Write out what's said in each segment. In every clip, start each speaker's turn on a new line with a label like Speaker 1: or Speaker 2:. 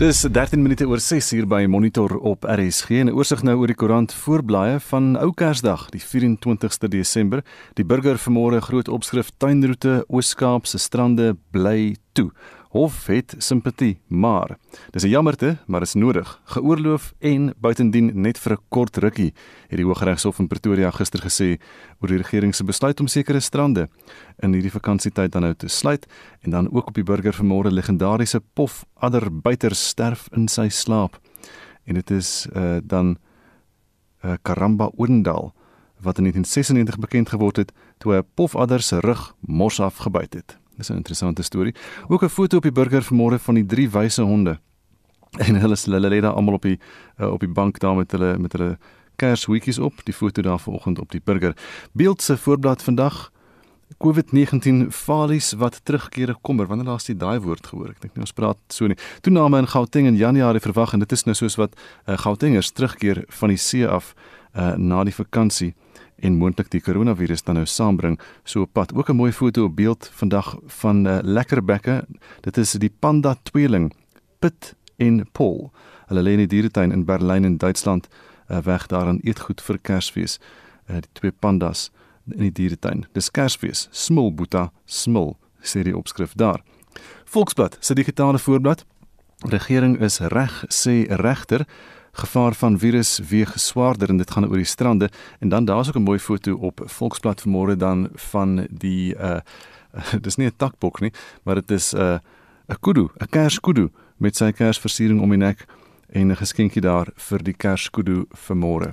Speaker 1: Dis 13 minute oor 6 uur by Monitor op RSG en 'n oorsig nou oor die koerant voorblaaie van Ou Kersdag, die 24ste Desember. Die burger vanmôre groot opskrif tuinroete Oos-Kaap se strande bly toe. Hof het simpatie, maar dis 'n jammerte, maar is nodig. Geoorloof en buitendien net vir 'n kort rukkie, het die Hooggeregshof in Pretoria gister gesê oor die regering se besluit om sekere strande in hierdie vakansietyd dan nou te sluit en dan ook op die burger vanmôre legendariese pof adder buiter sterf in sy slaap. En dit is uh, dan uh, Karamba Oendal wat in 1996 bekend geword het toe 'n pofadder se rug mos afgebyt het. Dis 'n interessante storie. Ook 'n foto op die burger vanmôre van die drie wyse honde. En hulle hulle lê daar almal op die uh, op die bank daar met hulle met hulle kersweekies op. Die foto daar vanoggend op die burger. Beeld se voorblad vandag COVID-19 falies wat terugkeer kommer. Wanneer laas jy daai woord gehoor? Ek dink nie ons praat so nie. Toename in Gauteng in Januarie verwag en dit is nou soos wat uh, Gautengers terugkeer van die see af uh, na die vakansie en moontlik die koronavirus dan nou saambring so op pad. Ook 'n mooi foto op beeld vandag van uh, lekker bekke. Dit is die panda tweeling Pit en Paul. Hulle lê in die dieretuin in Berlyn in Duitsland uh, weg daar aan eetgoed vir Kersfees. Uh, die twee pandas in die dieretuin. Dis Kersfees. Smul Boeta, smul sê die opskrif daar. Volksblad, se digitale voorblad. Regering is reg sê regter gevaar van virus weeg swaarder en dit gaan oor die strande en dan daar's ook 'n mooi foto op Volksblad vanmôre dan van die uh dis nie 'n takbok nie maar dit is 'n uh, 'n kudu 'n kerskudu met sy kersversiering om die nek en 'n geskenkie daar vir die Kerskudu vir môre.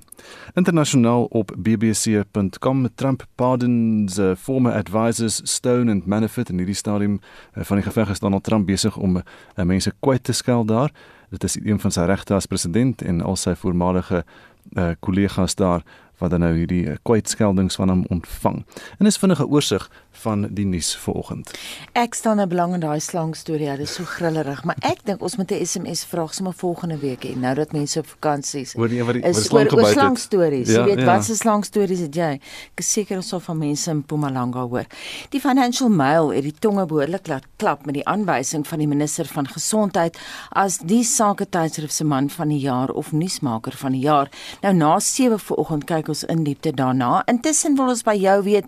Speaker 1: Internasionaal op bbc.com Trump pardons uh, former advisors Stone and Manafort in hierdie stadium uh, van die geveg is Donald Trump besig om uh, mense kwyt te skel daar. Dit is een van sy regte as president en al sy voormalige uh, kollegas daar wat dan nou hierdie eh, kwytskeldings van hom ontvang. En is vinnige oorsig van die nuus vanoggend.
Speaker 2: Ek staan 'n belang in daai slang storie. Dit is so grillerig, maar ek dink ons moet 'n SMS vraag sommer volgende week hê nou dat mense op vakansie is.
Speaker 1: Oor die wat die
Speaker 2: is
Speaker 1: slang
Speaker 2: oor, oor slang stories.
Speaker 1: Ja,
Speaker 2: jy weet
Speaker 1: ja.
Speaker 2: wat se slang stories het jy? Ek is seker ons sal van mense in Mpumalanga hoor. Die Financial Mail het die tonge behoorlik laat klap met die aanwysing van die minister van gesondheid as die sake tydskrif se man van die jaar of nuusmaker van die jaar. Nou na 7 vanoggend kyk ons in diepte daarna. Intussen wil ons by jou weet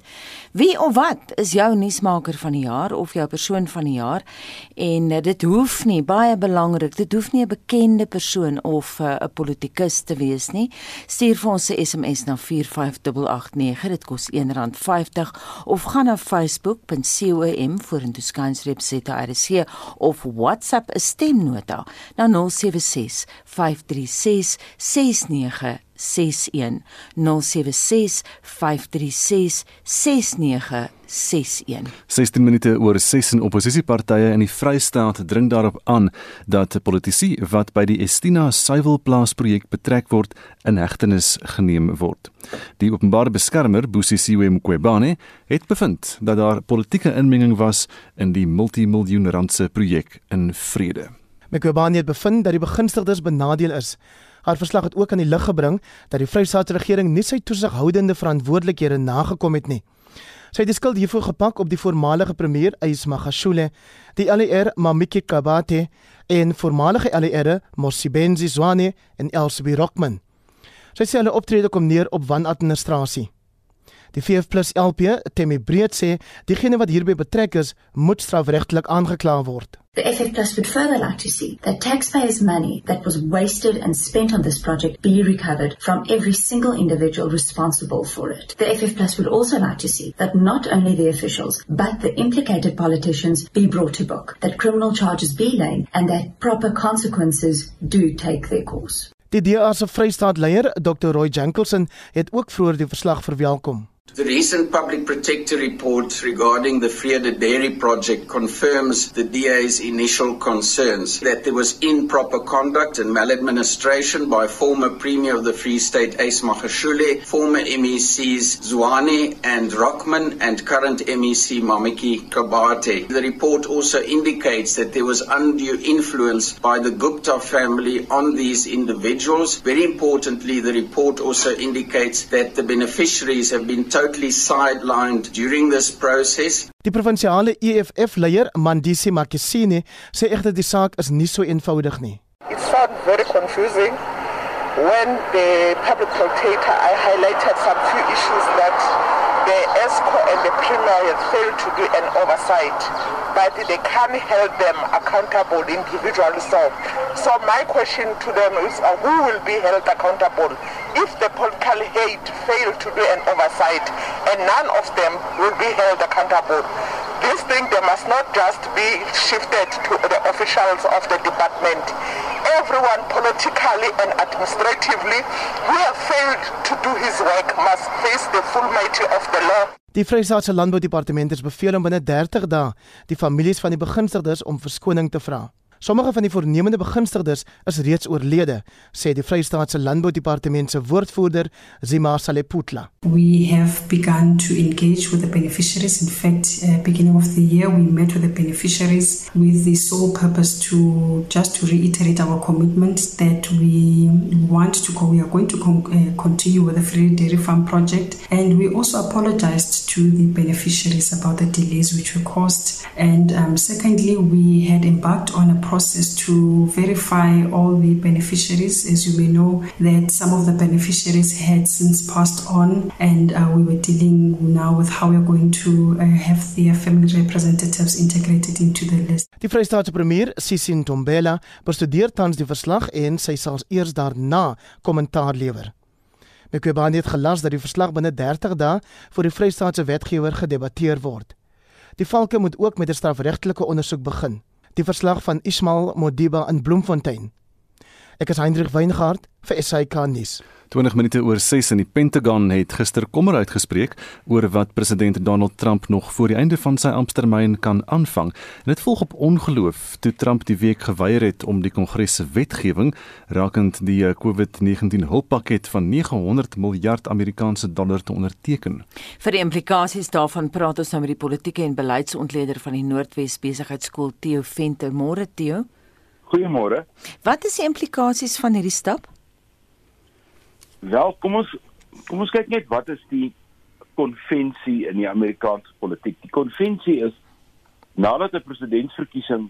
Speaker 2: wie of wat is jou nuusmaker van die jaar of jou persoon van die jaar? En uh, dit hoef nie baie belangrik, dit hoef nie 'n bekende persoon of 'n uh, politikus te wees nie. Stuur vir ons 'n SMS na 45889. Dit kos R1.50 of gaan na facebook.com vorentoe skynstreep ZRC of WhatsApp 'n stemnota na 076 536 69 61 076 536 6961
Speaker 1: 16 minute oor 6 en oppositiepartye in die Vrystaat dring daarop aan dat politici wat by die Estina suiwelplaas projek betrek word in hegtenis geneem word. Die openbare beskermer, Busisiwe Mqwebane, het bevind dat daar politieke inmenging was in die multimiljoen rand se projek in vrede.
Speaker 3: Mqwebane het bevind dat die begunstigdes benadeel is. Haar verslag het ook aan die lig gebring dat die Vrystaatse regering nie sy toesighoudende verantwoordelikhede nagekom het nie. Sy het die skuld hiervoor gepak op die voormalige premier Ys Magashule, die LER Mamiki Kabate en voormalige LER Mosibenzi Zwane en Elsbie Rockman. Sy sê hulle optrede kom neer op wanadministrasie. Die VF+ LP, Temi Breed sê, diegene wat hierby betrek is, moet strafregtelik aangekla word.
Speaker 4: The FF Plus would further like to see that taxpayers' money that was wasted and spent on this project be recovered from every single individual responsible for it. The FF Plus would also like to see that not only the officials, but the implicated politicians be brought to book, that criminal charges be laid, and that proper consequences do take their course.
Speaker 3: Die DA se Vrystaatleier, Dr. Roy Jankelson, het ook vroeër die verslag verwelkom.
Speaker 5: The recent public protector report regarding the Vrede Dairy project confirms the DA's initial concerns that there was improper conduct and maladministration by former Premier of the Free State Ace Magashule, former MECs Zwane and Rockman, and current MEC Mamiki Kabate. The report also indicates that there was undue influence by the Gupta family on these individuals. Very importantly, the report also indicates that the beneficiaries have been totally sidelined during this process.
Speaker 3: Die provinsiale EFF leier Mandisi Makisini sê egter die saak is nie so eenvoudig nie.
Speaker 6: found very confusing. When the public protector, I highlighted some few issues that the ESCO and the Premier have failed to do an oversight, but they can't hold them accountable individually. So, so my question to them is uh, who will be held accountable if the political hate fail to do an oversight and none of them will be held accountable? This thing, they must not just be shifted to the officials of the department. Everyone politically and administratively who have failed to do his work must face the full mighty of the law.
Speaker 3: Die Vrystaatse Landboudepartement het beveel om binne 30 dae die families van die begunstigdes om verskoning te vra. Sommige van die voornemende begunstigdes is reeds oorlede, sê die Vrystaatse Landboudepartement se woordvoerder, Zima Saleputla.
Speaker 7: We have begun to engage with the beneficiaries. In fact, uh, beginning of the year, we met with the beneficiaries with the sole purpose to just to reiterate our commitment that we want to go. We are going to con uh, continue with the Free Dairy Farm project, and we also apologized to the beneficiaries about the delays which were caused. And um, secondly, we had embarked on a process to verify all the beneficiaries. As you may know, that some of the beneficiaries had since passed on, and uh, we were dealing now with how we're going to uh, have their family representatives integrated into the list.
Speaker 3: Die Vrystaatse premier, Sisi Ntombela, bestudeer tans die verslag en sy sal eers daarna kommentaar lewer. Mekwebane het gelas dat die verslag binne 30 dae vir die Vrystaatse wetgewer gedebatteer word. Die valke moet ook met 'n strafregtelike ondersoek begin die verslag van Ismail Modiba in Bloemfontein. Ek is Hendrik Weingart vir SAK nuus.
Speaker 1: 20 minute oor 6 in die Pentagon het gister kommer uitgespreek oor wat president Donald Trump nog voor die einde van sy amptetermyn kan aanvang. En dit volg op ongeloof toe Trump die week geweier het om die Kongres se wetgewing rakend die eh, COVID-19 hulppakket van 900 miljard Amerikaanse dollar te onderteken.
Speaker 2: Vir die implikasies daarvan praat ons nou met die politieke en beleidsontleder van die Noordwes Besigheidsskool Theo Venter. Môre Theo.
Speaker 8: Goeiemôre.
Speaker 2: Wat is die implikasies van hierdie stap?
Speaker 8: Wel, kom ons kom ons kyk net wat is die konvensie in die Amerikaanse politiek. Die konvensie is nadat 'n presidentsverkiesing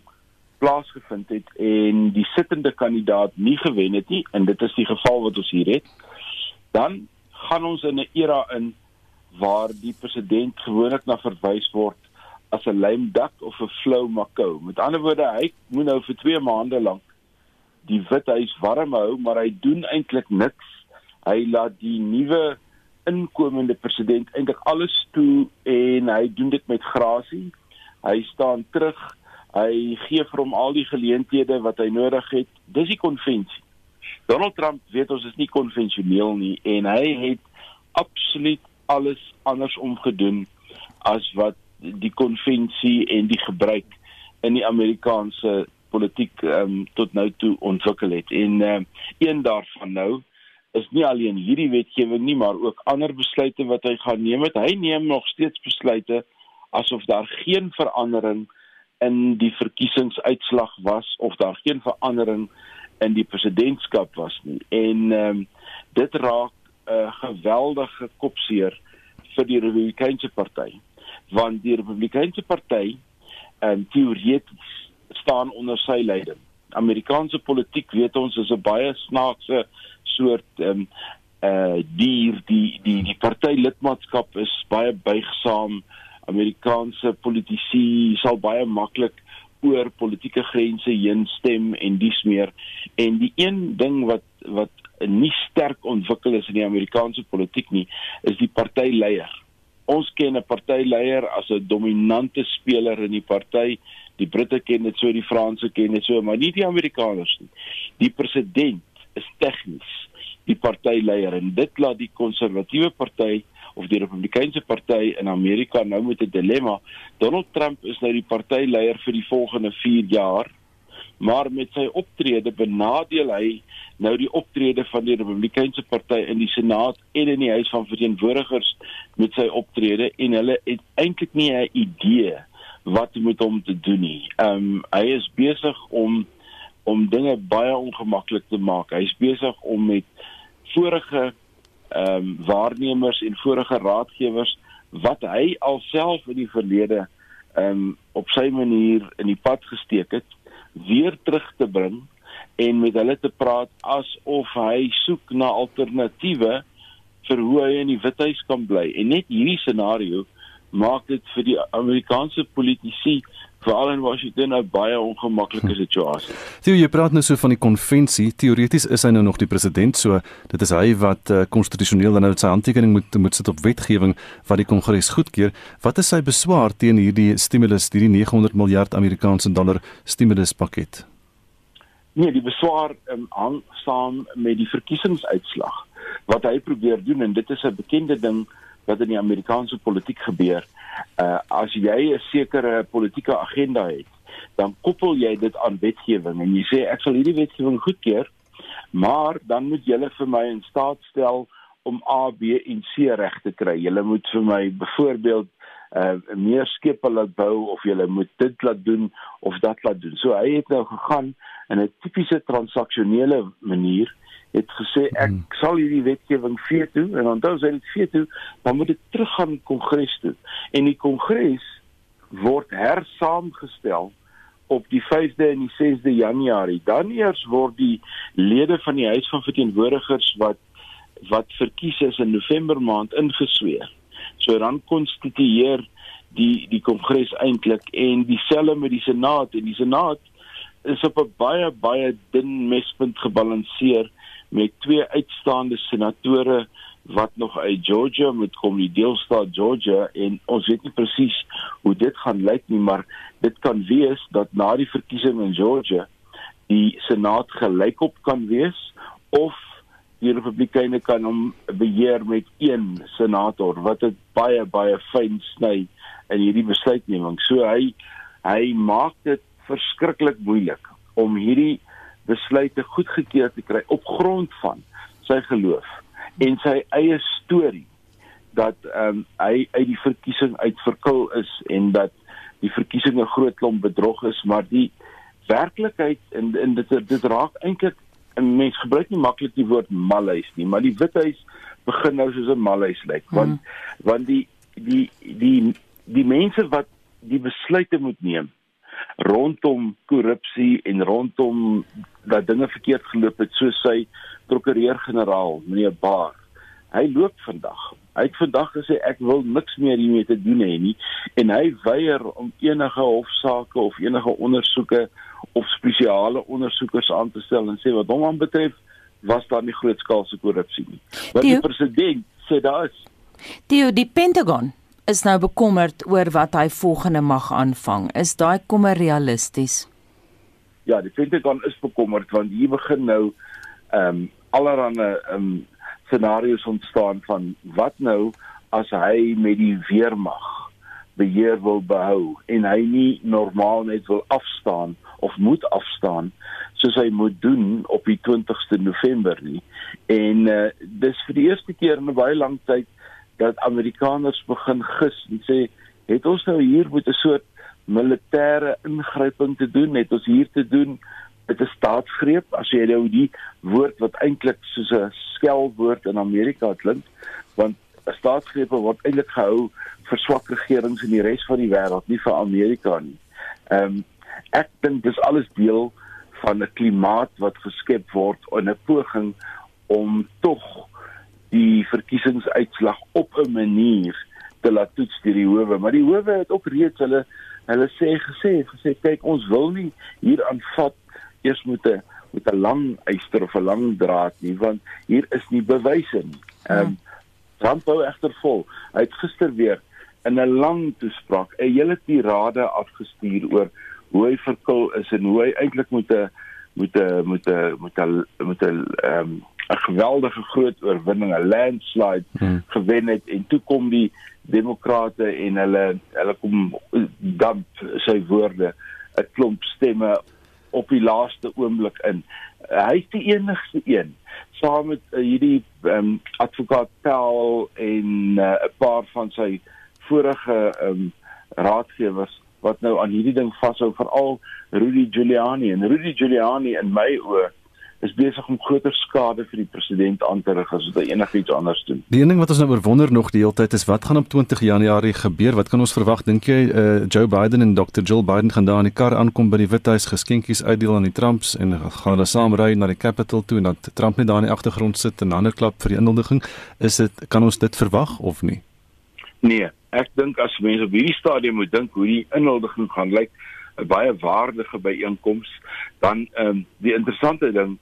Speaker 8: plaasgevind het en die sittende kandidaat nie gewen het nie en dit is die geval wat ons hier het, dan gaan ons in 'n era in waar die president gewoonlik na verwys word as 'n lame duck of 'n flow makou. Met ander woorde, hy moet nou vir 2 maande lank die Withuis warm hou, maar hy doen eintlik niks hy laat die nuwe inkomende president eintlik alles toe en hy doen dit met grasie. Hy staan terug. Hy gee vir hom al die geleenthede wat hy nodig het. Dis die konvensie. Donald Trump weet ons is nie konvensioneel nie en hy het absoluut alles anders omgedoen as wat die konvensie en die gebruik in die Amerikaanse politiek um, tot nou toe ontwikkel het. En uh, een daarvan nou is nie alleen hierdie wetgewing nie, maar ook ander besluite wat hy gaan neem. Het. Hy neem nog steeds besluite asof daar geen verandering in die verkiesingsuitslag was of daar geen verandering in die presidentskap was nie. En um, dit raak 'n uh, geweldige kopseer vir die Republikeinse party, want die Republikeinse party en um, teoreties staan onder sy leiding. Amerikaanse politiek weet ons is 'n baie snaakse soort ehm um, uh dier. Die die die party lidmaatskap is baie buigsaam. Amerikaanse politici sal baie maklik oor politieke grense heen stem en dies meer. En die een ding wat wat nie sterk ontwikkel is in die Amerikaanse politiek nie is die partyleier ons ken 'n partyleier as 'n dominante speler in die party die Britte ken dit so die Franse ken dit so maar nie die Amerikaners nie. Die president is tegnies die partyleier en dit laat die konservatiewe party of die republikeinse party in Amerika nou met 'n dilemma. Donald Trump is nou die partyleier vir die volgende 4 jaar, maar met sy optrede benadeel hy nou die optrede van die republikeinse party in die senaat en in die huis van verteenwoordigers met sy optrede en hulle het eintlik nie 'n idee wat met hom te doen nie. Ehm um, hy is besig om om dinge baie ongemaklik te maak. Hy is besig om met vorige ehm um, waarnemers en vorige raadgewers wat hy alself in die verlede ehm um, op sy manier in die pad gesteek het weer terug te bring en met hulle te praat asof hy soek na alternatiewe vir hoe hy in die Withuis kan bly. En net hierdie scenario maak dit vir die Amerikaanse politici veral in Washington 'n baie ongemaklike situasie.
Speaker 1: Theo, jy praat nou so van die konvensie. Teoreties is hy nou nog die president, so dit is hy wat konstitusioneel uh, dan nou sy handtekening moet moet sit op wetgewing wat die Kongres goedkeur. Wat is sy beswaar teen hierdie stimulus, hierdie 900 miljard Amerikaanse dollar stimuluspakket?
Speaker 8: Nee, die beswaar um, hang saam met die verkiesingsuitslag wat hy probeer doen en dit is 'n bekende ding wat in die Amerikaanse politiek gebeur. Uh as jy 'n sekere politieke agenda het, dan koppel jy dit aan wetgewing en jy sê ek sal hierdie wetgewing goedkeur, maar dan moet julle vir my in staat stel om A, B en C reg te kry. Julle moet vir my byvoorbeeld uh meer skepe laat bou of julle moet dit laat doen of dat laat doen. So hy het nou gegaan in 'n tipiese transaksionele manier het gesê ek hmm. sal hierdie wetgewing veto en onthou as hy dit veto dan moet dit teruggaan kongres toe. En die kongres word hersaamgestel op die 5de en die 6de Januarie. Dan eers word die lede van die huis van verteenwoordigers wat wat verkies is in November maand ingesweer. So dan konstitueer die die kongres eintlik en dieselfde met die senaat. En die senaat is op 'n baie baie dun mespunt gebalanseer met twee uitstaande senatore wat nog uit Georgia moet kom, die deelstaat Georgia en ons weet nie presies hoe dit gaan lyk nie, maar dit kan wees dat na die verkiesing in Georgia die senaat gelykop kan wees of die republikeine kan hom beheer met een senator wat dit baie baie fyn sny in hierdie besluitneming. So hy hy maak dit verskriklik moeilik om hierdie besluite goedgekeur te kry op grond van sy geloof en sy eie storie dat ehm um, hy uit die verkiesing uitverkil is en dat die verkiesing 'n groot klomp bedrog is maar die werklikheid en en dit dit raak eintlik 'n mens gebruik nie maklik die woord malhuis nie maar die withuis begin nou soos 'n malhuis lyk want hmm. want die die die die mense wat die besluite moet neem rondom korrupsie en rondom dat dinge verkeerd geloop het soos sy prokureur-generaal meneer Baar. Hy loop vandag. Hy het vandag gesê ek wil niks meer hiermee te doen hê nie en hy weier om enige hofsaake of enige ondersoeke of spesiale ondersoekers aan te stel en sê wat hom aanbetref was daar nie grootskaalse korrupsie nie. Wat die president sê daar is
Speaker 2: Die die Pentagon is nou bekommerd oor wat hy volgende mag aanvang. Is daai kommer realisties?
Speaker 8: Ja, die Pentagon is bekommerd want hier begin nou ehm um, allerlei ehm um, scenario's ontstaan van wat nou as hy met die weermag beheer wil behou en hy nie normaal net wil afstaan of moet afstaan soos hy moet doen op die 20ste November nie. En uh, dis vir die eerste keer in 'n baie lang tyd dat Amerikaners begin gis en sê het ons nou hier met 'n soort militêre ingryping te doen het ons hier te doen met 'n staatsgreep as jy nou die woord wat eintlik soos 'n skelwoord in Amerika klink want 'n staatsgreep word eintlik gehou vir swak regerings in die res van die wêreld nie vir Amerika nie. Ehm um, ek dink dis alles deel van 'n klimaat wat geskep word in 'n poging om tog die verkiesingsuitslag op 'n manier te laat toets deur die howe, maar die howe het ook reeds hulle hulle sê gesê gesê kyk ons wil nie hier aanvat eers moet 'n met 'n lang eister of 'n lang draad nie want hier is nie bewyse nie. Ja. Ehm um, Trump hou egter vol. Hy het gister weer in 'n lang toespraak 'n hele tirade afgestuur oor hoe hy verkil is en hoe hy eintlik moet 'n moet 'n moet 'n moet 'n moet 'n ehm 'n geweldige groot oorwinning, 'n landslide hmm. gewen het en toe kom die demokrate en hulle hulle kom dan sy woorde 'n klomp stemme op die laaste oomblik in. Hy is die enigste een saam met uh, hierdie um, advokaat Paul en uh, 'n paar van sy vorige um, raadgewers wat nou aan hierdie ding vashou veral Rudy Giuliani en Rudy Giuliani in my oë is besig om groter skade vir die president aan te rig as wat hy enigiets anders doen.
Speaker 1: Die een ding wat ons nou oorwonder nog die hele tyd is wat gaan op 20 Januarie gebeur? Wat kan ons verwag? Dink jy uh, Joe Biden en Dr. Jill Biden gaan daar in die kar aankom by die Withuis geskenkies uitdeel aan die Trumps en gaan hulle saam ry na die Capitol toe en dat Trump net daar in die agtergrond sit en ander klap vir die inhuldiging? Is dit kan ons dit verwag of nie?
Speaker 8: Nee, ek dink as mense op hierdie stadium moet dink hoe die inhuldiging gaan lyk, 'n baie waardige byeenkoms, dan ehm um, die interessante ding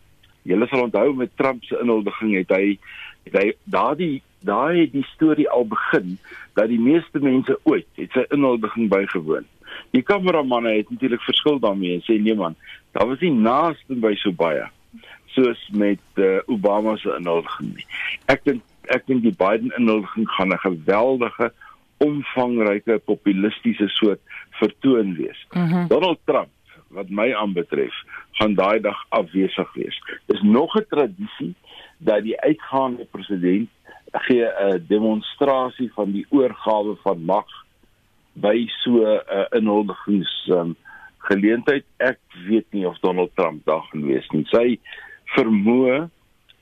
Speaker 8: Julle sal onthou met Trump se inhuldiging het hy het hy daardie daai die storie al begin dat die meeste mense ooit het sy inhuldiging bygewoon. Die kameramanne het natuurlik verskil daarmee en sê nee man, daar was nie naaste by so baie soos met uh, Obama se inhuldiging nie. Ek dink ek dink die Biden inhuldiging gaan 'n geweldige omvangryke populistiese soort vertoon wees. Mm -hmm. Donald Trump wat my aanbetref, gaan daai dag afwesig wees. Dis nog 'n tradisie dat die uitgaande president gee 'n demonstrasie van die oorgawe van mag by so 'n inhuldigings um, geleentheid. Ek weet nie of Donald Trump daar gaan wees nie. Sy vermoë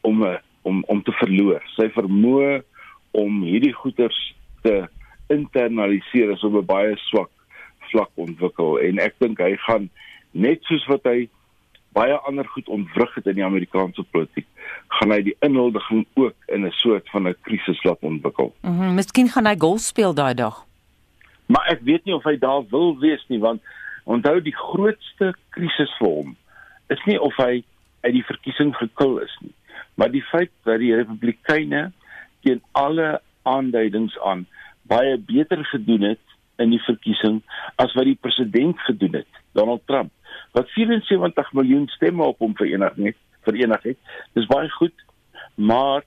Speaker 8: om om om te verloor. Sy vermoë om hierdie goeters te internaliseer is op 'n baie swak vlak ontwikkel en ek dink hy gaan net soos wat hy baie ander goed ontwrig het in die Amerikaanse politiek, gaan hy die inhuldiging ook in 'n soort van 'n krisis laat ontwikkel.
Speaker 2: Mhm, mm miskien gaan hy golf speel daai dag.
Speaker 8: Maar ek weet nie of hy daar wil wees nie want onthou die grootste krisis vir hom is nie of hy uit die verkiesing gekil is nie, maar die feit dat die Republikeine teen alle aanduidings aan baie beter gedoen het in die verkiesing as wat die president gedoen het, Donald Trump wat 74 miljoen stemme op hom verenig het, verenig het. Dis baie goed, maar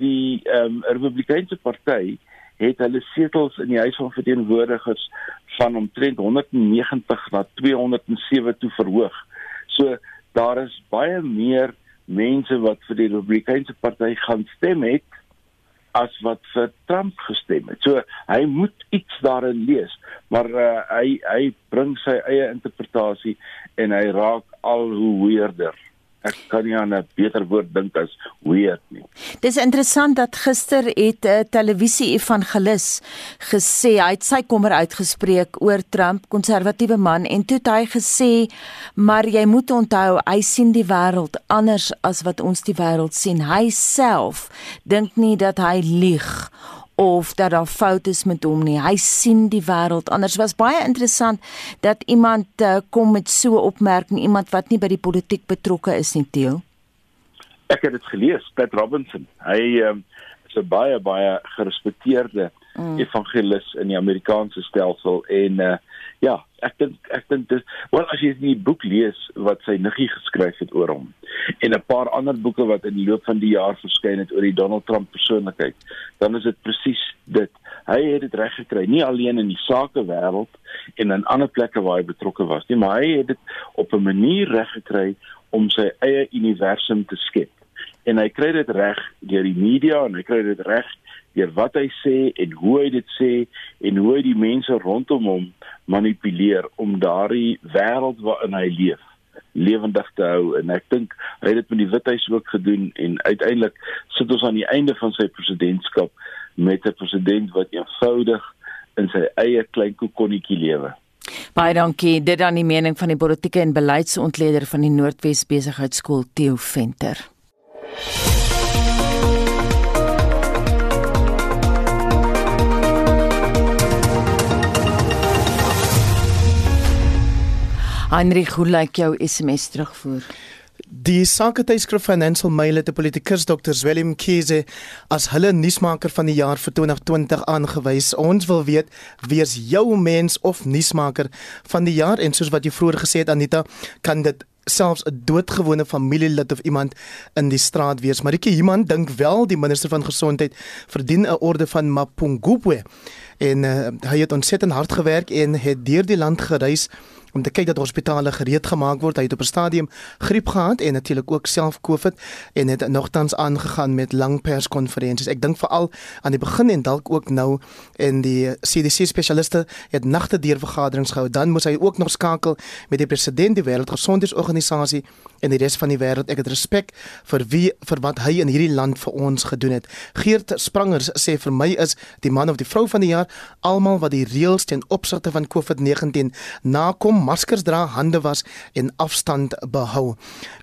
Speaker 8: die ehm um, Republikeinse party het hulle setels in die huis van verteenwoordigers van omtrent 190 na 207 toe verhoog. So daar is baie meer mense wat vir die Republikeinse party gaan stem het as wat vir Trump gestem het. So hy moet iets daarin lees, maar uh, hy hy bring sy eie interpretasie en hy raak al hoe weerder. Ek kan nie aan 'n beter woord dink as weird nie.
Speaker 2: Dis interessant dat gister het 'n uh, televisie evangelis gesê hy het sy kommer uitgespreek oor Trump, konservatiewe man en toe het hy gesê maar jy moet onthou hy sien die wêreld anders as wat ons die wêreld sien. Hy self dink nie dat hy lieg of dat daar foute is met hom nie. Hy sien die wêreld anders. Was baie interessant dat iemand uh, kom met so 'n opmerking, iemand wat nie by die politiek betrokke is nie, Theo.
Speaker 8: Ek het dit gelees, Pat Robinson. Hy um, is 'n baie baie gerespekteerde mm. evangelis in die Amerikaanse stelsel en uh, ja, ek dink ek dink dis wel as jy die boek lees wat sy niggie geskryf het oor hom en 'n paar ander boeke wat in die loop van die jaar verskyn het oor die Donald Trump persoonlikheid, dan is dit presies dit. Hy het dit reg gekry, nie alleen in die sakewêreld en in ander plekke waar hy betrokke was nie, maar hy het dit op 'n manier reg gekry om sy eie universum te skep. En hy kry dit reg deur die media en hy kry dit reg deur wat hy sê en hoe hy dit sê en hoe hy die mense rondom hom manipuleer om daardie wêreld waarin hy leef lewendig te hou en ek dink hy het dit met die Withuis ook gedoen en uiteindelik sit ons aan die einde van sy presidentskap met 'n president wat eenvoudig in sy eie klein kokonnetjie lewe.
Speaker 2: Baie dankie. Dit dan die mening van die politieke en beleidsontleder van die Noordwes Besigheidsskool Theo Venter. Heinrich, hoe lyk jou SMS terugvoer?
Speaker 3: Die saketydskrif Financial Mail het 'n politikus Dr. Willem Kiese as hulle nuusmaker van die jaar vir 2020 aangewys. Ons wil weet wie is jou mens of nuusmaker van die jaar en soos wat jy vroeër gesê het Anita, kan dit selfs 'n doodgewone familielid of iemand in die straat wees. Maritjie Human dink wel die minister van gesondheid verdien 'n orde van Mapungubwe. En uh, hy het ontsettend hard gewerk en het deur die land gereis om te kyk dat hospitale gereed gemaak word. Hy het op 'n stadium griep gehad en natuurlik ook self COVID en het nogtans aangegaan met lang perskonferensies. Ek dink veral aan die begin en dalk ook nou en die CDC spesialiste het nagte deur vergaderings gehou. Dan moes hy ook nog skakel met die president die Wêreldgesondheidsorganisasie en die res van die wêreld. Ek het respek vir wie vir wat hy in hierdie land vir ons gedoen het. Geert Sprangers sê vir my is die man of die vrou van die jaar almal wat die reëls ten opsigte van COVID-19 nakom, maskers dra, hande was en afstand behou.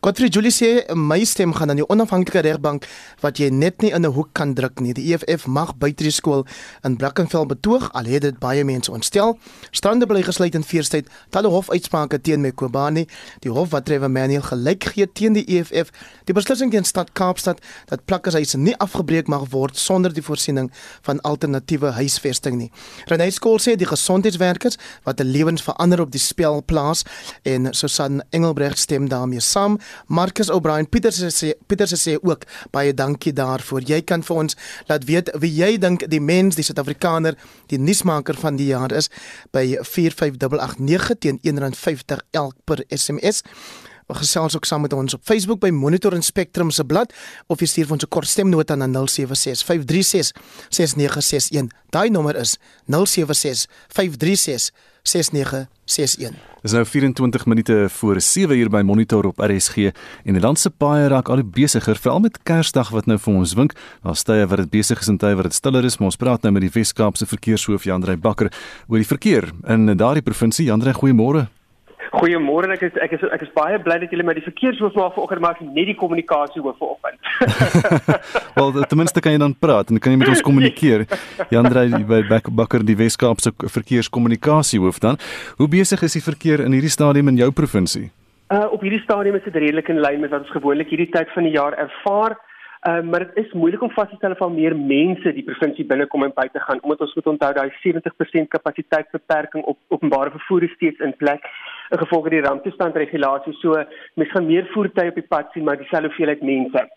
Speaker 3: Godfrey Julie sê my stem gaan aan die onafhanklike regbank wat jy net nie in 'n hoek kan druk nie. Die EFF mag buite die skool in Brackenfell betoog al het dit baie mense ontstel. Strande bly gesluit in feestyd. Talle hofuitsprake teen Mekobani, die hof wat Trevor Manuel gelyk gee teen die EFF. Die beslissing teen stad Kaapstad dat plakkershuise nie afgebreek mag word sonder die voorsiening van alternatiewe huisvesting nie. Renay Skool sê die gesondheidswerkers wat 'n lewens verander op die spel plaas en Susan Engelbreg stem daarmee saam. Marcus O'Brien Pieters sê Pieters sê ook baie dankie daarvoor. Jy kan vir ons laat weet wie jy dink die mens, die Suid-Afrikaner, die nuusmaker van die jaar is by 45889 teen R1.50 elk per SMS gesels ook saam met ons op Facebook by Monitor en Spectrum se blad of jy stuur vir ons 'n kort stemnota na 0765366961. Daai nommer is 0765366961.
Speaker 1: Dis nou 24 minute voor 7 uur by Monitor op RSG en die land se paaie raak al besigger veral met Kersdag wat nou vir ons wink. Daar's tye wat dit besig is en tye wat dit stiller is, maar ons praat nou met die Wes-Kaapse verkeershoof Jandrey Bakker oor die verkeer in daardie provinsie. Jandrey, goeiemôre.
Speaker 9: Goeiemôre. Ek is ek is ek is baie bly dat julle met die verkeershoof maar vanoggend maak net die kommunikasie hoof vanoggend.
Speaker 1: Wel, ten minste kan jy dan praat en kan jy met ons kommunikeer. Jandrey by Bakker die Weskaapse verkeerskommunikasie hoof dan. Hoe besig is die verkeer in hierdie stadium in jou provinsie?
Speaker 9: Uh op hierdie stadium is dit redelik in lyn met wat ons gewoonlik hierdie tyd van die jaar ervaar. Uh, maar dit is moeilik om vas te stel of al meer mense die provinsie binnekom en buite gaan omdat ons moet onthou daai 70% kapasiteitsbeperking op openbare vervoer steeds in plek in gevolg van die ramptoestandregulasie. So mense gaan meer voertuie op die pad sien, maar dieselfde hoeveelheid mense.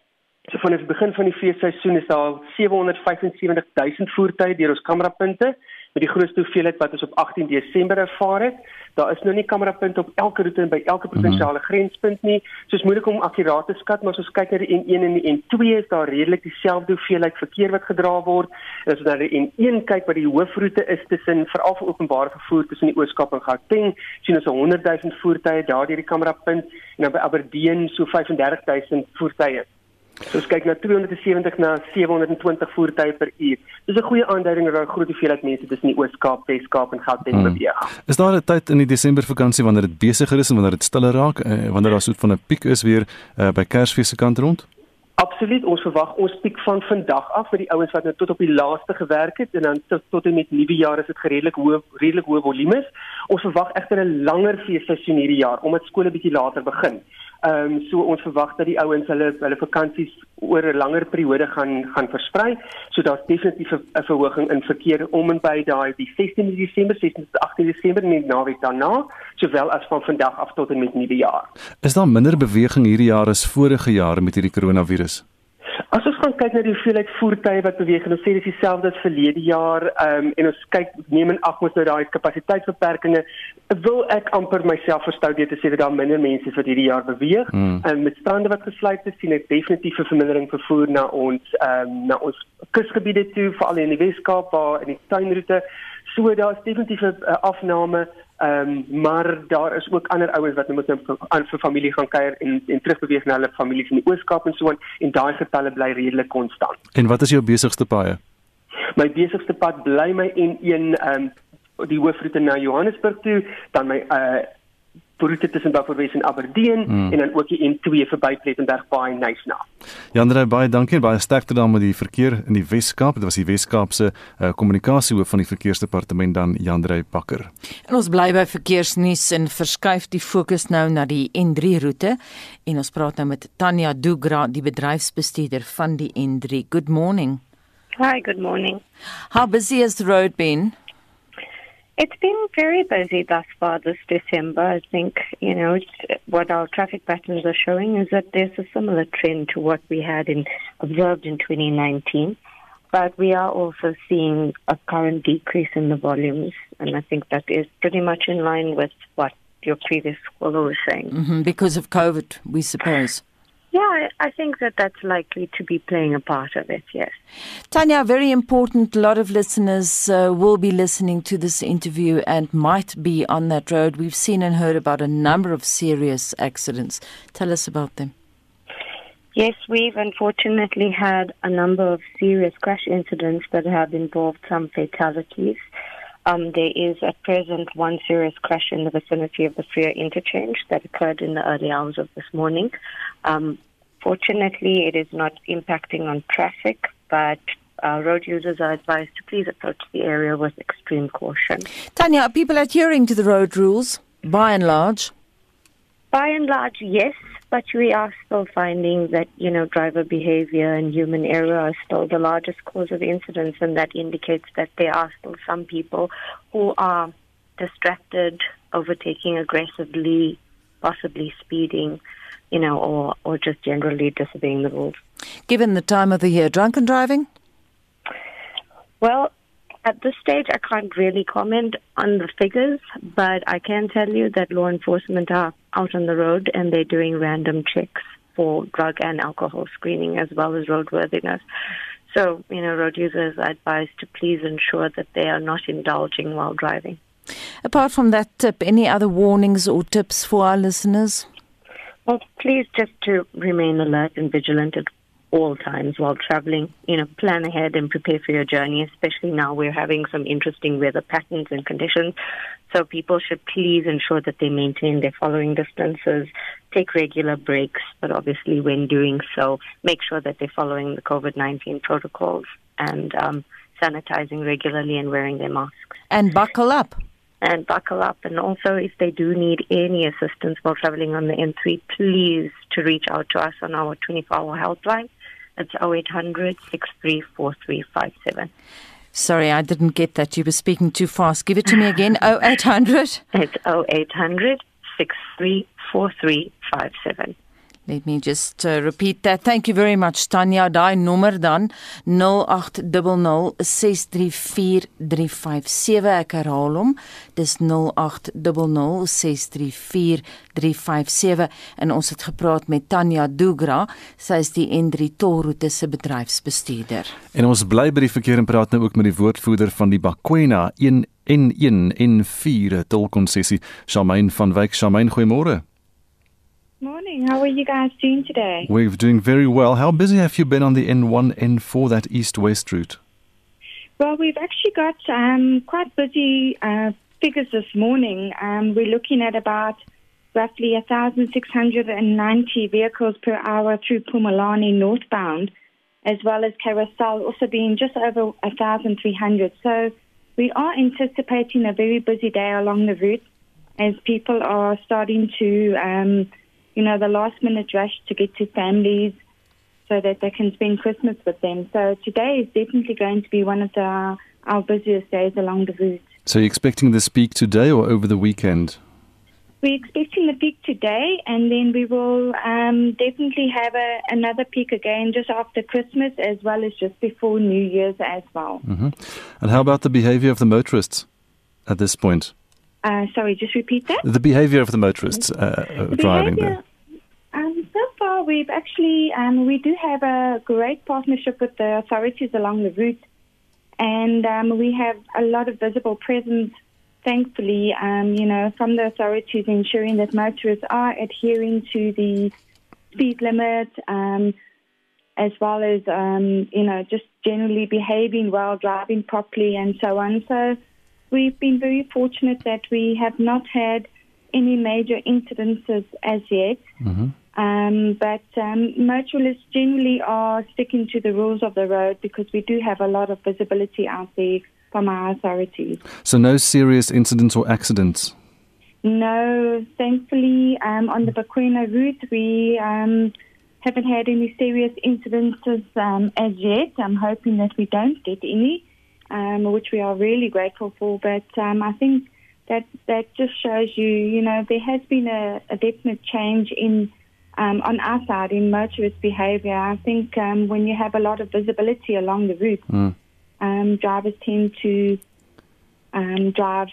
Speaker 9: So vanaf die begin van die feesseisoen is daar 775 000 voertuie deur ons kamerapunte met die grootste hoeveelheid wat ons op 18 Desember ervaar het. Daar is nou nie kamerapunte op elke roete en by elke mhm. provinsiale mm grenspunt nie. So is moeilik om akkuraat te skat, maar as ons kyk na die N1 en die N2 is daar redelik dieselfde hoeveelheid verkeer wat gedra word. En as ons na die N1 kyk wat die hoofroete is tussen veral vir openbare vervoer tussen die Ooskaap en Gauteng, sien ons 100 000 voertuie daar deur die kamerapunt en dan by Aberdeen so 35 000 voertuie. So ons kyk na 270 na 720 voertuie per uur. Dis 'n goeie aanduiding dat daar 'n groot hoeveelheid mense tussen die Oos-Kaap, Wes-Kaap en Gauteng hmm. beweeg.
Speaker 1: Is daar 'n tyd in die Desember vakansie wanneer dit besigger is en wanneer dit stiller raak, eh, wanneer daar so 'n van 'n piek is weer uh, by Kersfees se kant rond?
Speaker 9: Absoluut, ons verwag ons piek van vandag af vir die ouens wat nou tot op die laaste gewerk het en dan tot, tot en met nuwe jaar is dit redelik hoë redelik hoë volumes. Ons verwag egter 'n langer feesseisoen hierdie jaar omdat skole bietjie later begin. Ehm um, so ons verwag dat die ouens hulle hulle vakansies oor 'n langer periode gaan gaan versprei. So daar's definitief 'n verhoging in verkeer om en by daai die 16 Desember, 16 tot 18 Desember en naweek daarna, sowel as van vandag af tot en met nuwe jaar.
Speaker 1: Is daar minder beweging hierdie jaar as vorige jare met hierdie koronavirus?
Speaker 9: As ons gaan kyk na die hoeveelheid voertuie wat beweeg, dan sê dit dieselfde as verlede jaar, ehm um, en ons kyk neem in ag moet nou daai kapasiteitsbeperkings, wil ek amper myself verstou dit te sê dat daar minder mense wat hierdie jaar beweeg. Hmm. En mm. met strande wat gesluit is, sien ek definitief 'n vermindering vervoer na ons ehm um, na ons kusgebiede toe, veral in die Weskaap waar in die tuinroete. So daar's definitief 'n afname Ehm um, maar daar is ook ander ouens wat net nou aan vir familie gaan kuier en en terugbeweeg na hulle families in die Ooskaap en so aan en daai getalle bly redelik konstant.
Speaker 1: En wat is jou besigste paaie?
Speaker 9: My besigste pad bly my N1 ehm um, die hoofroete na Johannesburg toe, dan my uh roete tussen Bafferwes en Aberdeen hmm. en dan ook die N2 verby Plettenberg Baai nice na.
Speaker 1: Jandre baie dankie en baie sterkte dan met die verkeer in die Wes-Kaap. Dit was die Wes-Kaapse uh, kommunikasiehoof van die verkeersdepartement dan Jandre Bakker.
Speaker 2: En ons bly by verkeersnuus en verskuif die fokus nou na die N3 roete en ons praat nou met Tanya Dugra, die bedryfsbestuurder van die N3. Good morning.
Speaker 10: Hi, good morning.
Speaker 2: How busy has the road been?
Speaker 10: It's been very busy thus far this December. I think, you know, what our traffic patterns are showing is that there's a similar trend to what we had in, observed in 2019. But we are also seeing a current decrease in the volumes. And I think that is pretty much in line with what your previous caller was saying.
Speaker 2: Mm-hmm, because of COVID, we suppose.
Speaker 10: Yeah, I, think that that's likely to be playing a part of it, yes.
Speaker 2: Tanya, very important. A lot of listeners uh, will be listening to this interview and might be on that road. We've seen and heard about a number of serious accidents. Tell us about them.
Speaker 10: Yes, we've unfortunately had a number of serious crash incidents that have involved some fatalities. Um, there is at present one serious crash in the vicinity of the Freer interchange that occurred in the early hours of this morning. Um, fortunately, it is not impacting on traffic, but uh, road users are advised to please approach the area with extreme caution.
Speaker 2: Tanya, are people adhering to the road rules by and large?
Speaker 10: By and large, yes, but we are still finding that, you know, driver behavior and human error are still the largest cause of incidents, and that indicates that there are still some people who are distracted, overtaking aggressively, possibly speeding, you know, or, or just generally disobeying the rules.
Speaker 2: Given the time of the year, drunken driving?
Speaker 10: Well, at this stage, I can't really comment on the figures, but I can tell you that law enforcement are out on the road and they're doing random checks for drug and alcohol screening as well as roadworthiness. So, you know, road users are advised to please ensure that they are not indulging while driving.
Speaker 2: Apart from that tip, any other warnings or tips for our listeners?
Speaker 10: Well, please just to remain alert and vigilant at all times while traveling. You know, plan ahead and prepare for your journey, especially now we're having some interesting weather patterns and conditions. So people should please ensure that they maintain their following distances, take regular breaks, but obviously when doing so, make sure that they're following the COVID-19 protocols and um, sanitizing regularly and wearing their masks.
Speaker 2: And buckle up.
Speaker 10: And buckle up. And also, if they do need any assistance while traveling on the N3, please to reach out to us on our 24-hour helpline. It's 0800 634357.
Speaker 2: Sorry, I didn't get that. You were speaking too fast. Give it to me again. 0800.
Speaker 10: It's 0800 634357.
Speaker 2: Let me just uh, repeat that. Thank you very much Tanya. Daai nommer dan 0800634357. Ek herhaal hom. Dis 0800634357 en ons het gepraat met Tanya Dugra. Sy is die N3 tolroete se bedryfsbestuurder.
Speaker 1: En ons bly by die verkeer en praat nou ook met die woordvoerder van die Bakwena 1 N1 N4 tolkonsessie, Shamaine van Wyk. Shamaine, goeiemôre.
Speaker 11: Morning. How are you guys doing today?
Speaker 1: We're doing very well. How busy have you been on the N1 N4 that east-west route?
Speaker 11: Well, we've actually got um, quite busy uh, figures this morning. Um, we're looking at about roughly 1,690 vehicles per hour through Pumalani northbound, as well as Carousel also being just over 1,300. So we are anticipating a very busy day along the route as people are starting to, um, you know, the last minute rush to get to families so that they can spend Christmas with them. So today is definitely going to be one of the, our busiest days along the route.
Speaker 1: So you're expecting this peak today or over the weekend?
Speaker 11: We're expecting the peak today, and then we will um, definitely have a, another peak again just after Christmas, as well as just before New Year's as well.
Speaker 1: hmm And how about the behavior of the motorists at this point?
Speaker 11: Uh, sorry, just repeat that.
Speaker 1: The behavior of the motorists uh, uh,
Speaker 11: The
Speaker 1: driving
Speaker 11: there. Um, so far, we've actually um, we do have a great partnership with the authorities along the route, and um, we have a lot of visible presence. Thankfully, um, you know, from the authorities ensuring that motorists are adhering to the speed limit, um, as well as um, you know just generally behaving well, driving properly, and so on. So we've been very fortunate that we have not had any major incidences as yet.
Speaker 1: hmm
Speaker 11: Um, but um, motorists generally are sticking to the rules of the road because we do have a lot of visibility out there from our authorities.
Speaker 1: So no serious incidents or accidents.
Speaker 11: No, thankfully, um, on the Bakwena route, we um, haven't had any serious incidences um, as yet. I'm hoping that we don't get any, um, which we are really grateful for. But um, I think that that just shows you, you know, there has been a, a definite change in um, on our side in motorist behaviour. I think um, when you have a lot of visibility along the route,
Speaker 1: Mm.
Speaker 11: um, drivers tend to um, drive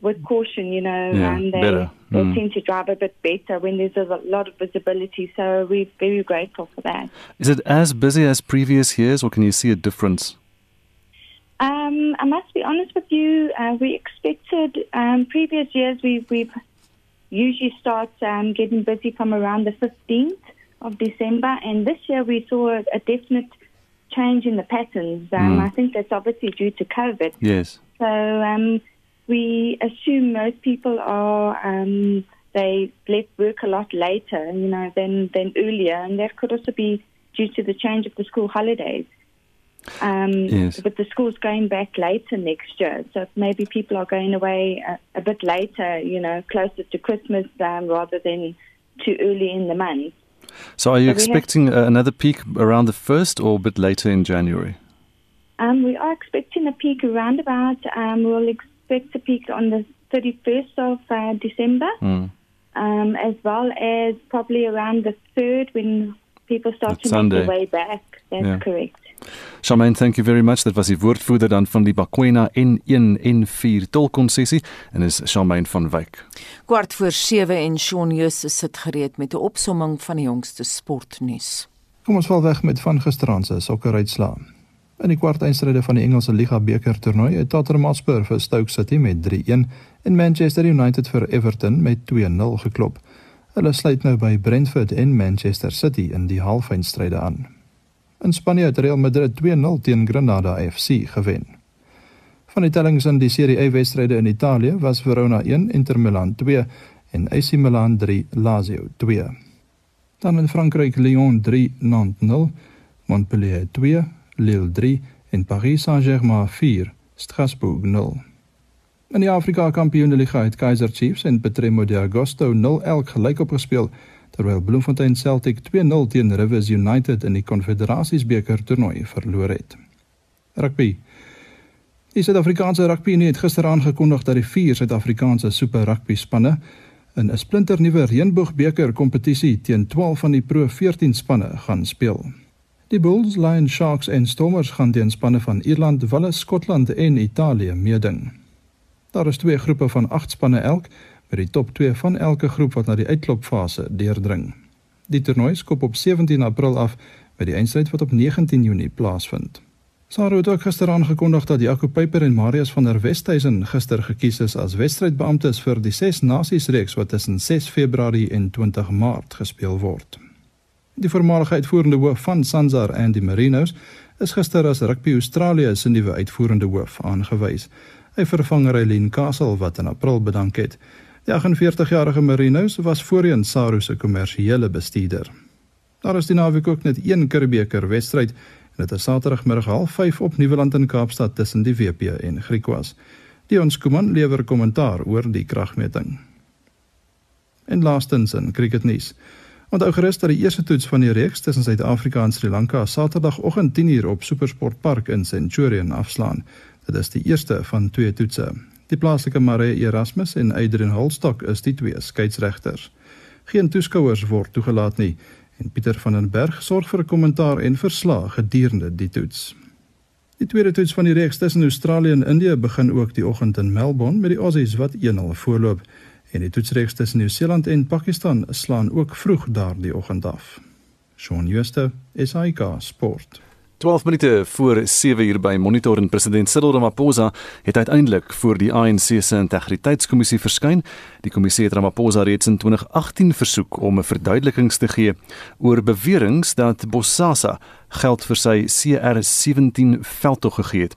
Speaker 11: with caution. You know,
Speaker 1: Yeah,
Speaker 11: um, they,
Speaker 1: better,
Speaker 11: they
Speaker 1: Mm.
Speaker 11: tend to drive a bit better when there's a lot of visibility. So we're very grateful for that.
Speaker 1: Is it as busy as previous years or can you see a difference?
Speaker 11: Um, I must be honest with you. Uh, we expected um, previous years we we usually start um, getting busy from around the 15th of December, and this year we saw a, a definite change in the patterns. Um,
Speaker 1: Mm.
Speaker 11: I think that's obviously due to COVID.
Speaker 1: Yes.
Speaker 11: So um, we assume most people are um, they left work a lot later, you know, than than earlier, and that could also be due to the change of the school holidays. Um,
Speaker 1: Yes.
Speaker 11: But the school's going back later next year, so maybe people are going away a, a bit later, you know, closer to Christmas um, rather than too early in the month.
Speaker 1: So are you
Speaker 11: So we have-
Speaker 1: expecting uh, another peak around the 1st or a bit later in January?
Speaker 11: Um, we are expecting a peak around about. Um, we'll expect a peak on the 31st of uh, December,
Speaker 1: Mm.
Speaker 11: um, as well as probably around the 3rd when people start
Speaker 1: That's
Speaker 11: to make their way back. That's
Speaker 1: Yeah.
Speaker 11: correct.
Speaker 1: Charmaine, thank you very much. Dit was die woordvoerder dan van die Bakwena N1 N4 tolkonsessie en is Charmaine van Wyk.
Speaker 2: Kwart voor 7 en Shaun Jooste sit gereed met 'n opsomming van die jongste sportnuus.
Speaker 12: Kom ons val weg met van gisteraand se sokkeruitslae. In die kwartfinale van die Engelse Liga beker toernooi het Tottenham Hotspur vir Stoke City met 3-1 en Manchester United vir Everton met 2-0 geklop. Hulle sluit nou by Brentford en Manchester City in die halffinale aan. In Spanje het Real Madrid 2-0 teen Granada FC gewen. Van die tellings in die Serie A wedstryde in Italië was Verona 1, Inter Milan 2 en AC Milan 3, Lazio 2. Dan in Frankryk Lyon 3 Nantes 0, Montpellier 2, Lille 3 en Paris Saint-Germain 4, Strasbourg 0. In die Afrika Kampioenligga het Kaizer Chiefs en Petremo de Agosto 0 elk gelyk opgespeel terwyl Bloemfontein Celtic 2-0 teen Rivers United in die Konfederasiesbeker toernooi verloor het. Rugby Die Suid-Afrikaanse rugbyunie het gister aangekondig dat die vier Suid-Afrikaanse super rugby spanne in 'n splinternuwe reënboogbeker kompetisie teen 12 van die Pro 14 spanne gaan speel. Die Bulls, Lions, Sharks en Stormers gaan teen spanne van Ierland, Wales, Skotland en Italië meeding. Daar is twee groepe van 8 spanne elk, met die top 2 van elke groep wat na die uitklopfase deurdring. Die toernooi skop op 17 April af met die eindstryd wat op 19 Junie plaasvind. Saro het ook gister aangekondig dat Jaco Peyper en Marius van der Westhuizen gister gekies is as wedstrydbeamptes vir die 6 Nasies reeks wat tussen 6 Februarie en 20 Maart gespeel word. Die voormalige uitvoerende hoof van Sansar, Andy Marinos, is gister as Rugby Australië se nuwe uitvoerende hoof aangewys. Hy vervang Raylene Castle wat in April bedank het. Die 48-jarige Marinos was voorheen Saro se kommersiële bestuurder. Daar is die naweek ook net een Curriebeeker wedstryd en dit is Saterdagmiddag 05:30 op Nieuweland in Kaapstad tussen die WP en Griquas. Dion Skuman lewer kommentaar oor die kragmeting. En laastens in cricketnuus. Onthou gerus dat die eerste toets van die reeks tussen Suid-Afrika en Sri Lanka Saterdagoggend 10:00 op Supersport Park in Centurion afslaan. Dit is die eerste van twee toetse. Die plaaslike Mare Erasmus en Adrian Holstock is die twee skeieregters. Geen toeskouers word toegelaat nie en Pieter van den Berg sorg vir 'n kommentaar en verslag gedurende die toets. Die tweede toets van die reeks tussen Australië en Indië begin ook die oggend in Melbourne met die Aussies wat 1-0 voorloop en die toetsreeks tussen Nieu-Seeland en Pakistan slaan ook vroeg daardie oggend af. Shaun Schuster, SAK Sport.
Speaker 1: 12 minute voor 7 uur by Monitor en president Cyril Ramaphosa het uiteindelik voor die ANC se integriteitskommissie verskyn. Die kommissie het Ramaphosa reeds in 2018 versoek om 'n verduidelikings te gee oor beweringe dat Bosasa geld vir sy CR17 veldtog gegee het.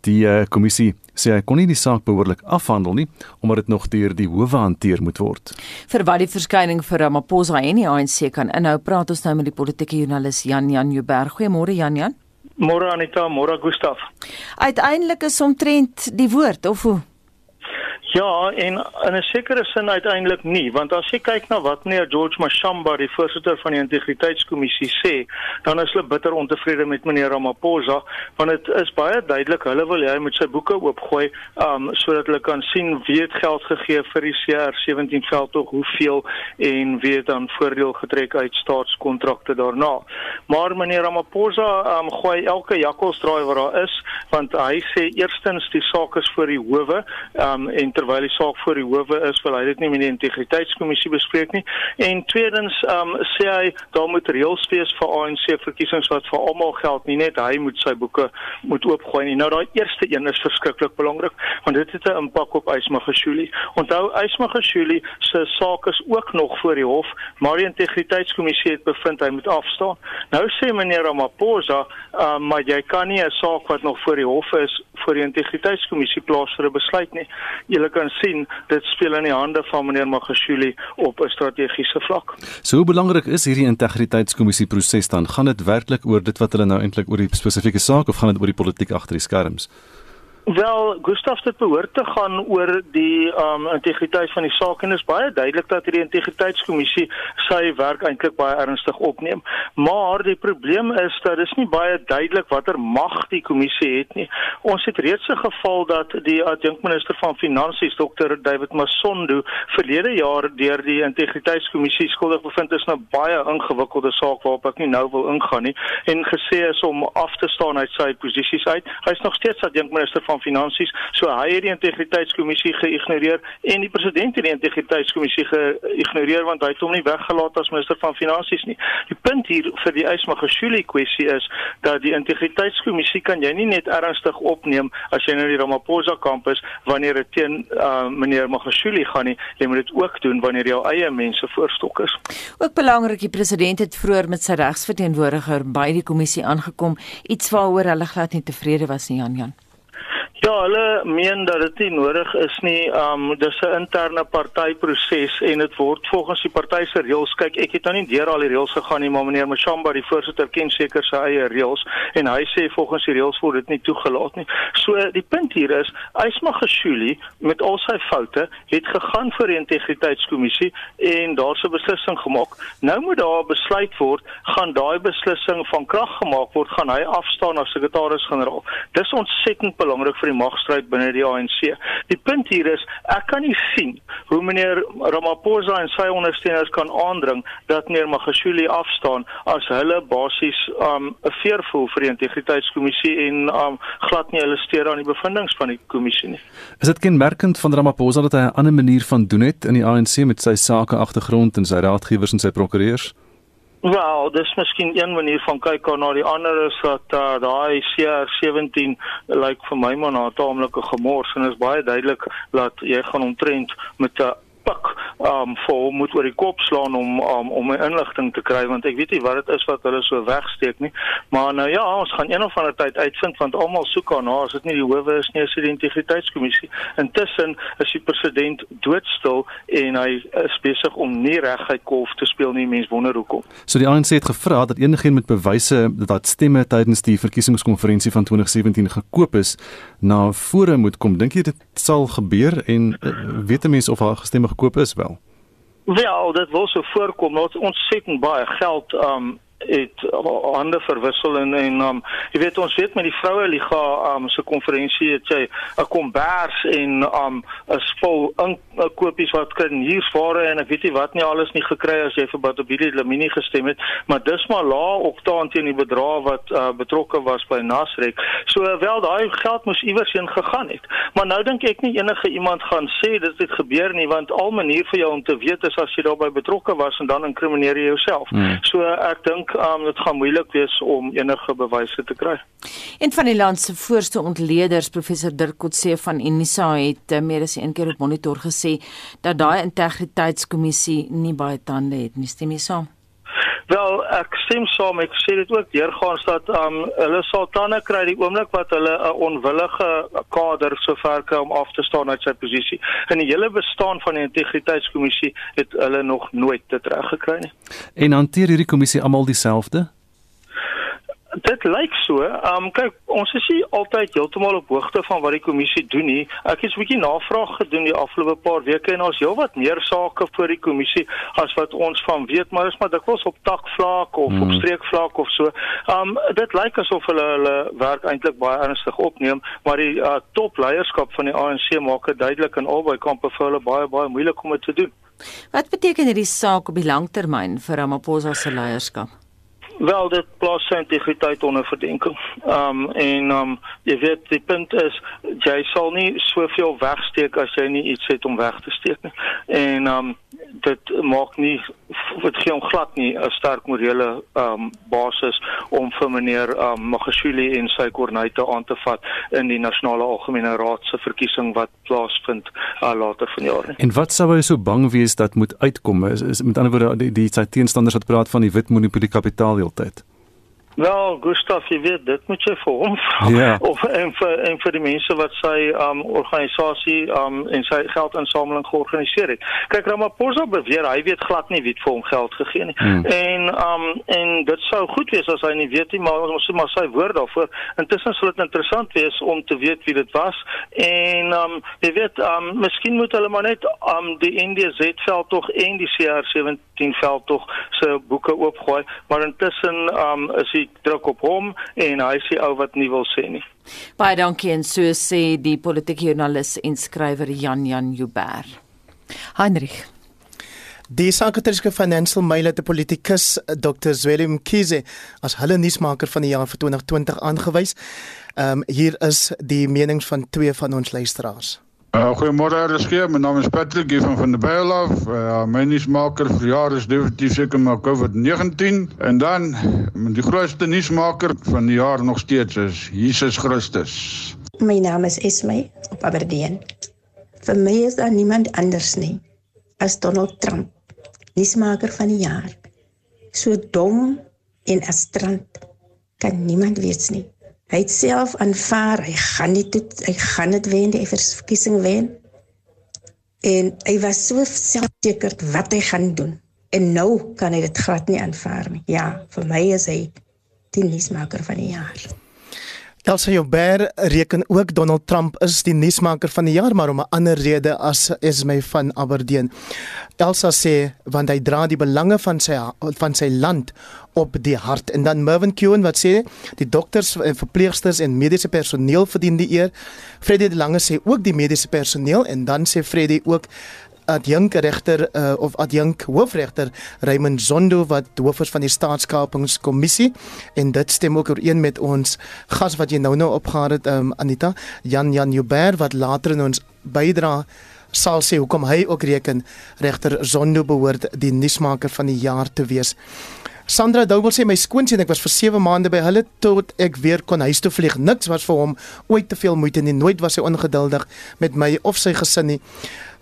Speaker 1: Die uh, kommissie sê hy kon nie die saak behoorlik afhandel nie omdat dit nog deur die howe hanteer moet word.
Speaker 2: Vir wat die verskyning vir Ramaphosa en die ANC kan inhou, praat ons nou met die politieke joernalis Jan Jan Jubber. Goeiemôre Jan Jan.
Speaker 13: Môre Anita, môre Gustaf.
Speaker 2: Uiteindelik is omtrent die woord of hoe?
Speaker 13: Ja, en in 'n sekere sin uiteindelik nie, want as jy kyk na wat meneer George Mashamba, die voorsitter van die integriteitskommissie sê, dan is hulle bitter ontevrede met meneer Ramaphosa, want dit is baie duidelik hulle wil hy moet sy boeke oopgooi, um sodat hulle kan sien wie het geld gegee vir die CR17 veldtog, hoeveel en wie het dan voordeel getrek uit staatskontrakte daarna. Maar meneer Ramaphosa um gooi elke jakkalsdraai wat daar is, want hy sê eerstens die saak is voor die howe um, en terwyl die saak voor die howe is wil hy dit nie met die integriteitskommissie bespreek nie. En tweedens um, sê hy daar moet reëls wees vir ANC verkiesings wat vir almal geld nie net hy moet sy boeke moet oopgooi nie. Nou daai eerste een is verskriklik belangrik want dit het 'n impak op Ysma Geshuli onthou Ysma Geshuli se saak is ook nog voor die hof maar die integriteitskommissie het bevind hy moet afstaan. Nou sê meneer Ramaphosa um, maar jy kan nie 'n saak wat nog voor die hof is voor die integriteitskommissie plaas vir 'n besluit nie. Julle kan sien dit speel in die hande van meneer Magashule op 'n strategiese vlak.
Speaker 1: So hoe belangrik is hierdie integriteitskommissie proses dan? Gaan dit werklik oor dit wat hulle nou eintlik oor die spesifieke saak of gaan dit oor die politiek agter die skerms?
Speaker 13: Wel, Gustaf dit behoort te gaan oor die um integriteit van die saak en is baie duidelik dat hierdie integriteitskommissie sy werk eintlik baie ernstig opneem. Maar die probleem is dat dit is nie baie duidelik watter mag die kommissie het nie. Ons het reeds 'n geval dat die adjunkminister van finansies Dr David Masondo verlede jaar deur die integriteitskommissie skuldig bevind is na baie ingewikkelde saak waarop ek nie nou wil ingaan nie en gesê is om af te staan uit sy posisies uit. Hy's nog steeds adjunkminister van finansies. So hy het die integriteitskommissie geïgnoreer en die president het die integriteitskommissie geïgnoreer want hy het hom nie weggelaat as minister van finansies nie. Die punt hier vir die Ysmagashule kwessie is dat die integriteitskommissie kan jy nie net ernstig opneem as jy nou die Ramaphosa kampus wanneer dit teen uh, meneer Magashule gaan nie. Jy moet dit ook doen wanneer jou eie mense voorstok is.
Speaker 2: Ook belangrik die president het vroeër met sy regsverteenwoordiger by die kommissie aangekom, iets waaroor hulle glad nie tevrede was nie, Jan Jan.
Speaker 13: Ja, hulle meen dat dit nie nodig is nie. Um dis 'n interne partyproses en dit word volgens die party se reëls. Kyk, ek het nou nie deur al die reëls gegaan nie, maar meneer Mashamba, die voorsitter, ken seker sy eie reëls en hy sê volgens die reëls word dit nie toegelaat nie. So die punt hier is, Ysma Geshuli met al sy foute het gegaan vir die integriteitskommissie en daar's 'n beslissing gemaak. Nou moet daar besluit word, gaan daai beslissing van krag gemaak word, gaan hy afstaan as sekretaris-generaal. Dis ontsettend belangrik vir die magstryd binne die ANC. Die punt hier is ek kan nie sien hoe meneer Ramaphosa en sy ondersteuners kan aandring dat meneer Magashule afstaan as hulle basies um 'n veer voel vir die integriteitskommissie en um glad nie hulle steur aan die bevindinge van die kommissie nie.
Speaker 1: Is dit kenmerkend van Ramaphosa dat hy 'n ander manier van doen het in die ANC met sy sake agtergrond en sy raadgewers en sy prokureurs?
Speaker 13: Wel, dis miskien een manier van kyk na die ander is dat uh, daai CR17 lyk like vir my maar na 'n taamlike gemors en is baie duidelik dat jy gaan omtrent met 'n pik um vir moet oor die kop slaan om um, om my inligting te kry want ek weet nie wat dit is wat hulle so wegsteek nie. Maar nou ja ons gaan een of ander tyd uitvind want almal soek aan haar as dit nie die howe is nie is dit die integriteitskommissie. Intussen is die president doodstil en hy is besig om nie reguit kolf te speel nie mense wonder hoekom.
Speaker 1: So die ANC het gevra dat enigiemand met bewyse dat stemme tydens die verkiesingskonferensie van 2017 gekoop is na vore moet kom. Dink jy dit sal gebeur en uh, weet mense of haar stemme gekoop is wel?
Speaker 13: Wel, dit wil so voorkom. Ons ontsettend baie geld um het hande verwissel en en um jy weet ons weet met die vroue liga um se konferensie het jy 'n kombers en um 'n spul inkopies wat kan hier vare en ek weet nie wat nie alles nie gekry as jy vir Batobili Lamini gestem het maar dis maar laag oktaan teen die bedrag wat uh, betrokke was by Nasrek so wel daai geld moes iewers heen gegaan het. Maar nou dink ek nie enige iemand gaan sê dit het gebeur nie want al manier vir jou om te weet is as jy daarbey betrokke was en dan inkrimineer jy jouself. Hmm. so ek dink um, dit gaan moeilik wees om enige bewyse te kry.
Speaker 2: Een van die land se voorste ontleeders, professor Dirk Kotse van Unisa het uh, meer as een keer op monitor gesê dat daai integriteitskommissie nie baie tande het nie. Stem jy saam?
Speaker 13: Wel, ek stem saam. Ek sê dit ook deurgaans dat um hulle sal tande kry die oomblik wat hulle 'n onwillige kader sover kom om af te staan uit sy posisie. In die hele bestaan van die integriteitskommissie het hulle nog nooit dit reg gekry nie.
Speaker 1: En hanteer hierdie kommissie almal dieselfde?
Speaker 13: Dit lyk so. Um kyk, ons is nie altyd heeltemal op hoogte van wat die kommissie doen nie. Ek het 'n bietjie navraag gedoen die afgelope paar weke en ons heelwat meer sake vir die kommissie as wat ons van weet, maar is maar dikwels op takvlak of hmm. op streekvlak of so. Um dit lyk asof hulle hulle werk eintlik baie ernstig opneem, maar die uh, topleierskap van die ANC maak dit duidelik in albei kampe vir hulle baie baie moeilik om dit te doen.
Speaker 2: Wat beteken hierdie saak op die langtermyn vir Ramaphosa se leierskap?
Speaker 13: Wel dit plaas sy integriteit onder verdenking. Um en um jy weet die punt is jy sal nie soveel wegsteek as jy nie iets het om weg te steek nie. En um dit maak nie dit gee hom glad nie 'n sterk morele um basis om vir meneer um Magashule en sy kornuite aan te vat in die nasionale algemene raad se verkiesing wat plaasvind uh, later vanjaar nie.
Speaker 1: En wat sou hy so bang wees dat moet uitkom? Is, is met ander woorde die, die sy teenstanders wat praat van die wit monopolie kapitaal altijd.
Speaker 13: Wel, Gustav, jy weet, dit moet jy vir hom vra.
Speaker 1: Ja.
Speaker 13: Of en vir en vir die mense wat sy um organisasie um en sy geldinsameling georganiseer het. Kyk, Ramaphosa beweer hy weet glad nie wie vir hom geld gegee nie. Hmm. En um en dit sou goed wees as hy nie weet nie, maar ons moet maar sy woord daarvoor. Intussen sal dit interessant wees om te weet wie dit was. En um jy weet, um miskien moet hulle maar net um die NDZ veld tog en die CR17 veld tog se boeke oopgooi, maar intussen um is die druk op hom en hy sê ou wat nie wil sê nie.
Speaker 2: Baie dankie en so sê die politieke joernalis en skrywer Jan Jan Jubber. Heinrich
Speaker 3: Die Sakatariske Financial Mail het die politikus Dr. Zweli Mkhize as hulle nuusmaker van die jaar vir 2020 aangewys. Ehm um, hier is die menings van twee van ons luisteraars.
Speaker 14: Uh, Goeiemôre RSG, my naam is Patrick hier van van der Byl af. Uh, my nuusmaker vir jaar is definitief seker maar COVID-19 en dan die grootste nuusmaker van die jaar nog steeds is Jesus Christus.
Speaker 15: My naam is Esme op Aberdeen. Vir my is daar niemand anders nie as Donald Trump, nuusmaker van die jaar. So dom en astrant kan niemand nie. Hy het self aanvaar hy gaan nie dit hy gaan dit wen die verkiesing wen. En hy was so selfseker wat hy gaan doen. En nou kan hy dit glad nie aanvaar nie. Ja, vir my is hy die nuusmaker van die jaar.
Speaker 3: Elsa Joubert reken ook Donald Trump is die nuusmaker van die jaar maar om 'n ander rede as is my van Aberdeen. Elsa sê want hy dra die belange van sy van sy land op die hart en dan Mervin Kuhn wat sê die dokters en verpleegsters en mediese personeel verdien die eer. Freddie de Lange sê ook die mediese personeel en dan sê Freddie ook adjunk regter uh, of adjunk hoofregter Raymond Zondo wat hoof is van die staatskapingskommissie en dit stem ook ooreen met ons gas wat jy nou nou opgehaal het um, Anita Jan Jan Joubert wat later in ons bydra sal sê hoekom hy ook reken regter Zondo behoort die nuusmaker van die jaar te wees. Sandra Double sê my skoonseun ek was vir 7 maande by hulle tot ek weer kon huis toe vlieg. Niks was vir hom ooit te veel moeite nie. Nooit was hy ongeduldig met my of sy gesin nie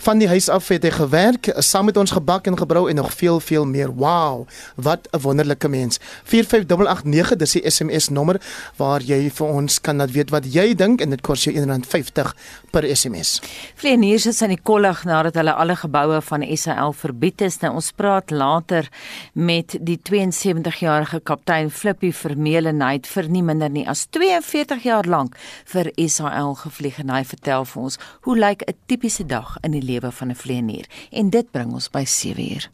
Speaker 3: van die huis af het hy gewerk, saam met ons gebak en gebrou en nog veel veel meer. Wow, wat 'n wonderlike mens. 45889 dis die SMS nommer waar jy vir ons kan laat weet wat jy dink en dit kos jou R1.50 per SMS.
Speaker 2: Vleeniers is in die kollig nadat hulle alle geboue van SAL verbied is. Nou ons praat later met die 72-jarige kaptein Flippie Vermeulen. Hy het vir nie minder nie as 42 jaar lank vir SAL gevlieg en hy vertel vir ons hoe lyk 'n tipiese dag in die lewe van 'n vleienier en dit bring ons by 7 uur.